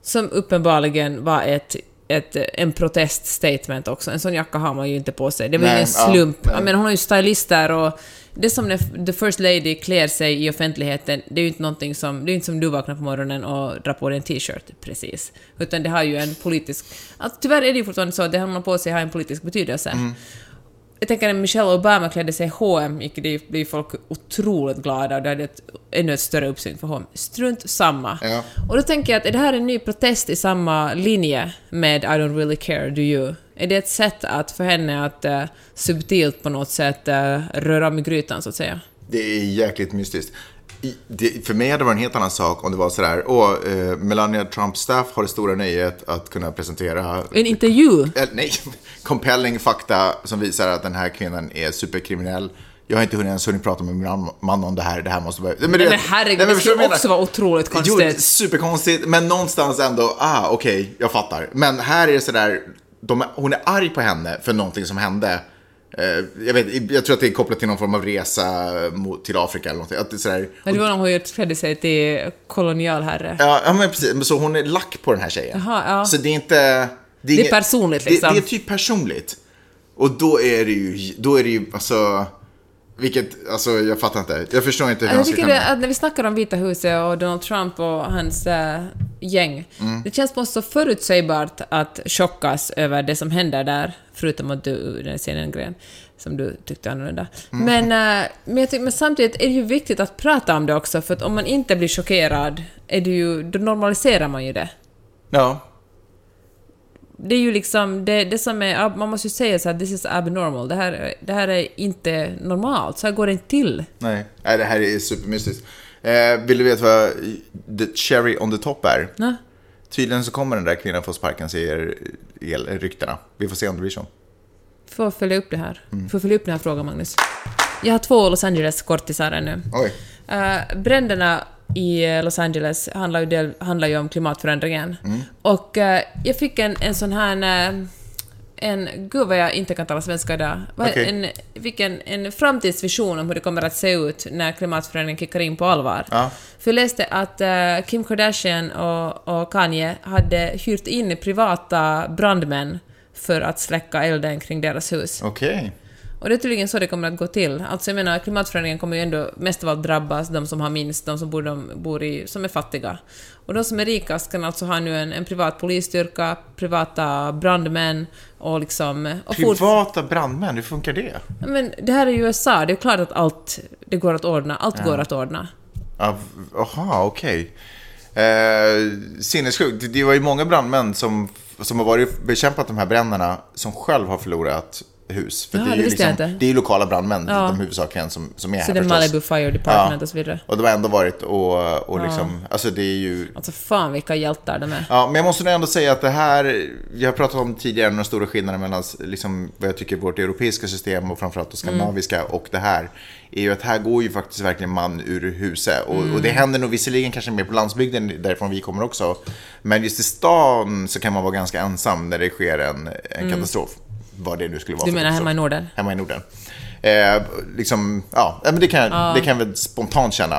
Som uppenbarligen var ett ett, en proteststatement också. En sån jacka har man ju inte på sig. Det var ju ja, slump. jag menar, hon har ju stylister och det som när the first lady klär sig i offentligheten, det är ju inte någonting som, det är inte som du vaknar på morgonen och drar på dig en t-shirt precis. Utan det har ju en politisk, alltså, tyvärr är det ju fortfarande så att det hon har på sig har en politisk betydelse. Mm. Jag tänker när Michelle Obama klädde sig i H&M gick det blev folk otroligt glada och det hade ett ännu ett större uppsyn för H&M. Strunt samma. Ja. Och då tänker jag att är det här en ny protest i samma linje med I don't really care, do you? Är det ett sätt att för henne att uh, subtilt på något sätt uh, röra om i grytan så att säga? Det är jäkligt mystiskt. Det, för mig hade det varit en helt annan sak om det var sådär, åh, eh, Melania Trumps staff har det stora nöjet att kunna presentera En intervju? eller, nej, compelling fakta som visar att den här kvinnan är superkriminell. Jag har inte hunnit ens hunnit prata med min man- om det här, det här måste vara... Men, Nej, men herregud, det skulle också vara otroligt Jo, konstigt. superkonstigt, men någonstans ändå, ah, okej, jag fattar. Men här är det sådär, de, hon är arg på henne för någonting som hände. Eh, jag, vet, jag tror att det är kopplat till någon form av resa till Afrika eller någonting. Att det är sådär, Men det var någon hon klädde sig till kolonialherre. Ja, ja, men precis. Så hon är lack på den här tjejen. Jaha, ja. Så det är inte... Det är personligt, liksom. Det, det är typ personligt. Och då är det ju, då är det ju, alltså, vilket, alltså jag fattar inte. Jag förstår inte hur Jag tycker det, att när vi snackar om Vita huset och Donald Trump och hans äh, gäng, Mm. det känns på något så förutsägbart att chockas över det som händer där, förutom att du, den scenen en gren som du tyckte annorlunda. Mm. Men, äh, men, jag tycker, men samtidigt är det ju viktigt att prata om det också, för att om man inte blir chockerad, är det ju, då normaliserar man ju det. Ja. Det är ju liksom, det, det som är, man måste ju säga så här, this is abnormal, det här, det här är inte normalt, så här går det inte till. Nej, Nej det här är supermystiskt. Eh, vill du veta vad the cherry on the top är? Nå? Tydligen så kommer den där kvinnan få sparken, säger ryktena. Vi får se om det blir så. Får följa upp det här. Mm. Får följa upp den här frågan, Magnus. Jag har två Los Angeles-kortisar ännu. Oj. Uh, bränderna i eh, Los Angeles handlar ju, del, handlar ju om klimatförändringen. Mm. Och eh, jag fick en, en sån här... eh, en, gud vad jag inte kan tala svenska idag. Okej. En, fick en, en framtidsvision om hur det kommer att se ut när klimatförändringen kickar in på allvar. Ja. För jag läste att eh, Kim Kardashian och, och Kanye hade hyrt in privata brandmän för att släcka elden kring deras hus. Okej. Och det är tydligen så det kommer att gå till. Alltså jag menar, klimatförändringen kommer ju ändå mest av allt drabbas de som har minst, de som bor, de bor i, som är fattiga. Och de som är rikast kan alltså ha nu en, en privat polisstyrka, privata brandmän och liksom... Och Privata brandmän, hur funkar det? Men det här är ju USA, det är klart att allt det går att ordna, allt går att ordna. Ja, Jaha, okej. Eh, sinnessjukt. Det- Det var ju många brandmän som, som har varit bekämpat de här bränderna som själv har förlorat hus. För Ja, det är ju liksom, det är ju lokala brandmän, Ja. de huvudsakligen som, som är Så här det är. Malibu Fire Department Ja. och så vidare. Och de har ändå varit och, och liksom, alltså det är ju... Alltså fan vilka hjältar de är. Ja, men jag måste nog ändå säga att det här, jag har pratat om tidigare den stora skillnaden mellan liksom, vad jag tycker vårt europeiska system och framförallt det skandinaviska och det här, är ju att här går ju faktiskt verkligen man ur huset. Och, och det händer nog visserligen kanske mer på landsbygden därifrån vi kommer också, men just i stan så kan man vara ganska ensam när det sker en, en katastrof. Vad det nu skulle vara Du menar hemma i Norden? Hemma i Norden. Eh, liksom, ja, men det kan, det kan jag väl spontant känna.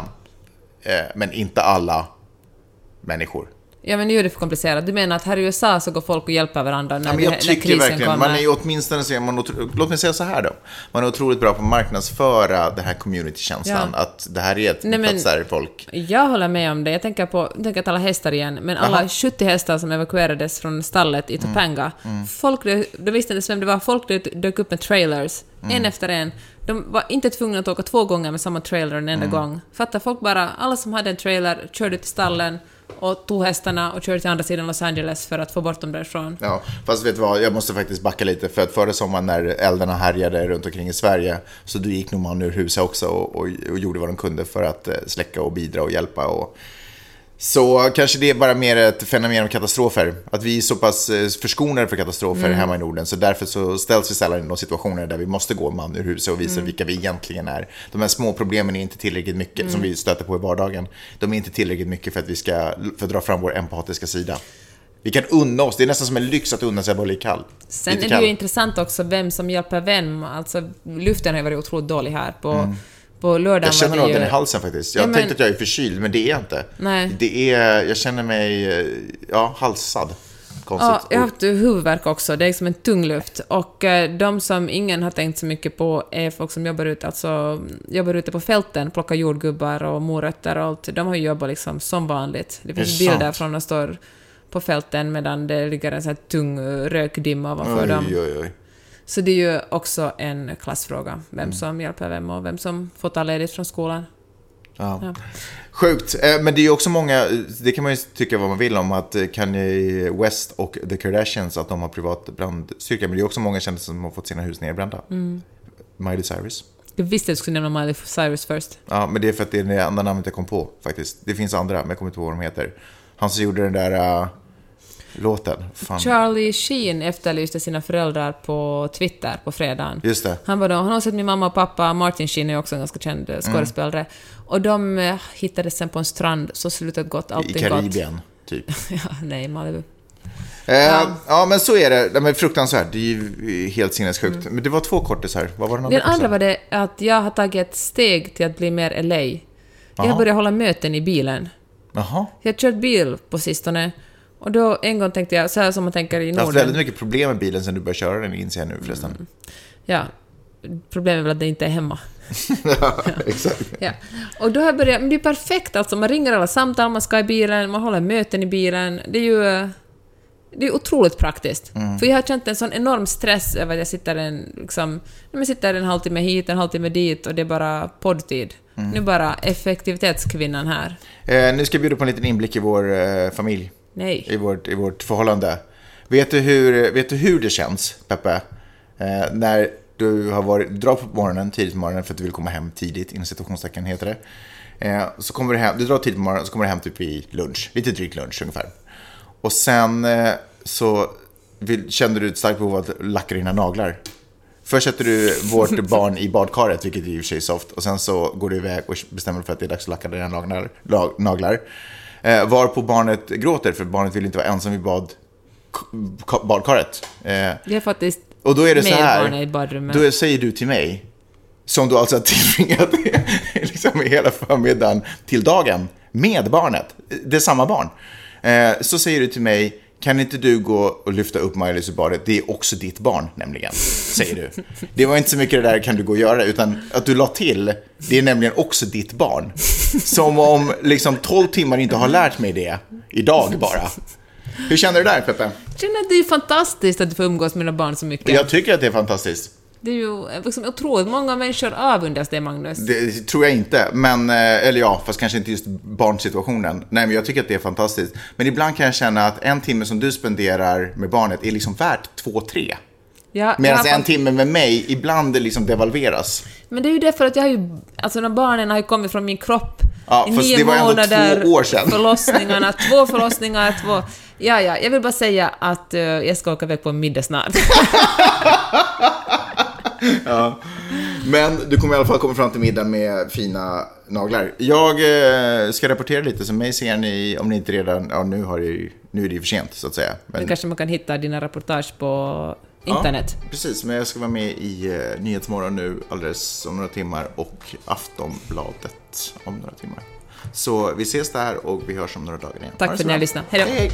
Eh, men inte alla människor. Ja men nu är det för komplicerat. Du menar att här i USA så går folk och hjälper varandra när, Ja, men jag det, när tycker krisen verkligen, kommer? man är åtminstone så man, låt mig säga så här då. Man är otroligt bra på att marknadsföra den här community-känslan. Ja. Att det här är ett Nej, men- där folk... Jag håller med om det. Jag tänker på, jag tänker att alla hästar igen, men alla Jaha. 70 hästar som evakuerades från stallet i Topanga, Mm. folk, de visste inte ens vem det var, folk dök, dök upp med trailers, Mm. en efter en. De var inte tvungna att åka två gånger med samma trailer en enda Mm. gång. Fattar folk bara, alla som hade en trailer körde till stallen och tog hästarna och körde till andra sidan Los Angeles för att få bort dem därifrån. Ja, fast vet du vad, jag måste faktiskt backa lite. För att förra sommaren när eldarna härjade runt omkring i Sverige, så då gick nog man ur huset också och, och, och gjorde vad de kunde för att eh, släcka och bidra och hjälpa. Och, så kanske det är bara mer ett fenomen av katastrofer. Att vi är så pass eh, förskonade för katastrofer Mm. hemma i Norden. Så därför så ställs vi sällan i de situationer där vi måste gå man ur huset och visa Mm. vilka vi egentligen är. De här små problemen är inte tillräckligt mycket Mm. som vi stöter på i vardagen. De är inte tillräckligt mycket för att vi ska för att dra fram vår empatiska sida. Vi kan unna oss, det är nästan som en lyx att unna sig att vara lite kall. Sen lite är det kall. ju intressant också vem som hjälper vem. Alltså, luften har varit otroligt dålig här. På, på lördagen. Jag känner av det den ju... i halsen faktiskt. Jag Ja, men- att jag är förkyld, men det är jag inte. Nej. Det är, jag känner mig, eh, ja, halsad. Konstigt. Ja, jag har haft huvudvärk också. Det är liksom en tung luft. Och eh, de som ingen har tänkt så mycket på är folk som jobbar ute, alltså, jobbar ute på fälten, plockar jordgubbar och morötter och allt. De har ju jobbat liksom som vanligt. Det finns Det bilder sant. från de står på fälten medan det ligger en sån här tung eh, rökdimma ovanför oj, dem. oj, oj. Så det är ju också en klassfråga, vem Mm. som hjälper vem och vem som får ta ledigt från skolan. Ja. Ja. Sjukt. Eh, Men det är ju också många, det kan man ju tycka vad man vill om, att eh, Kanye West och The Kardashians, att de har privat brandstyrka. Men det är också många kändisar som har fått sina hus nerbrända. Mm. Miley Cyrus. Jag visste att du skulle nämna Miley Cyrus först. Ja, men det är för att det är det enda namnet jag kom på faktiskt. Det finns andra, men jag kommer inte ihåg vad de heter. Han som gjorde den där låten. Fan. Charlie Sheen efterlyste sina föräldrar på Twitter på fredagen. Just det. Han var då, han har sett min mamma och pappa, Martin Sheen är också en ganska känd Mm. eh, skådespelare. Och de eh, hittades sen på en strand, så slutet gott, I allting gott. Karibien, typ. ja, nej, Malibu. Eh, ja. men så är det. Nej, men fruktansvärt. Det är ju helt sinnessjukt. Men det var två kortisar. Vad var den andra? Den andra var det att jag har tagit ett steg till att bli mer LA. Jag har börjat hålla möten i bilen. Jaha. Jag har kört bil på sistone Och då en gång tänkte jag, så här som man tänker i Jag har haft Norden. väldigt mycket problem med bilen sen du började köra den, inser jag nu förresten. Ja. Problemet är väl att det inte är hemma. ja, exakt. Ja. Och då har jag börjat, men det är perfekt alltså, man ringer alla samtal, man ska i bilen, man håller möten i bilen. Det är ju det är otroligt praktiskt. Mm. För jag har känt en sån enorm stress över att jag sitter en, liksom, men sitter en halvtimme hit, en halvtimme dit och det är bara poddtid. Mm. Nu bara effektivitetskvinnan här. Eh, nu ska jag bjuda på en liten inblick i vår eh, familj. Nej. i vårt, i vårt förhållande. Vet du hur, vet du hur det känns, Peppe? Eh, när du har varit, drar på morgonen, tidigt på morgonen för att du vill komma hem tidigt, inom situationstecken heter det. Eh, så kommer du hem, du drar tidigt på morgonen, så kommer du hem typ vid lunch, lite drygt lunch ungefär. Och sen eh, så vill, kände du ett starkt behov av att lacka dina naglar. Först sätter du vårt barn i badkaret, vilket i och för sig är soft, och sen så går du iväg och bestämmer för att det är dags att lacka dina naglar. naglar. Eh, varpå barnet gråter, för barnet vill inte vara ensam i bad, badkaret. Eh, Det är faktiskt och då är det så här, då säger du till mig, som du alltså har tillbringat liksom hela förmiddagen till dagen med barnet, det är samma barn. Eh, så säger du till mig, kan inte du gå och lyfta upp Maj-Lis ur badet? Det är också ditt barn nämligen, säger du. Det var inte så mycket det där kan du gå och göra, utan att du la till, det är nämligen också ditt barn. Som om liksom 12 timmar inte har lärt mig det, idag bara. Hur känner du där, Peppe? Jag känner att det är fantastiskt att du får umgås med dina barn så mycket. Jag tycker att det är fantastiskt. Det är ju liksom otroligt många människor avundas det, Magnus. Det tror jag inte, men, eh, eller ja, fast kanske inte just barnsituationen. Nej, men jag tycker att det är fantastiskt. Men ibland kan jag känna att en timme som du spenderar med barnet är liksom värt två, tre. Ja, Medan en timme med mig ibland liksom devalveras. Men det är ju därför att jag har ju... Alltså de barnen har ju kommit från min kropp Ja, i nio det var ändå månader. två år sedan. Förlossningarna, två förlossningar, två... Ja, ja, jag vill bara säga att eh, jag ska åka iväg på en middag snart. Men du kommer i alla fall komma fram till middagen med fina naglar. Jag eh, ska rapportera lite, så mig ser ni, om ni inte redan, ja nu, har det, nu är det ju för sent så att säga. Men, Nu kanske man kan hitta dina reportage på internet. Ja, precis, men jag ska vara med i uh, Nyhetsmorgon nu alldeles om några timmar och Aftonbladet om några timmar. Så vi ses där och vi hörs om några dagar igen. Tack för att ni har lyssnat. Hej då. hej.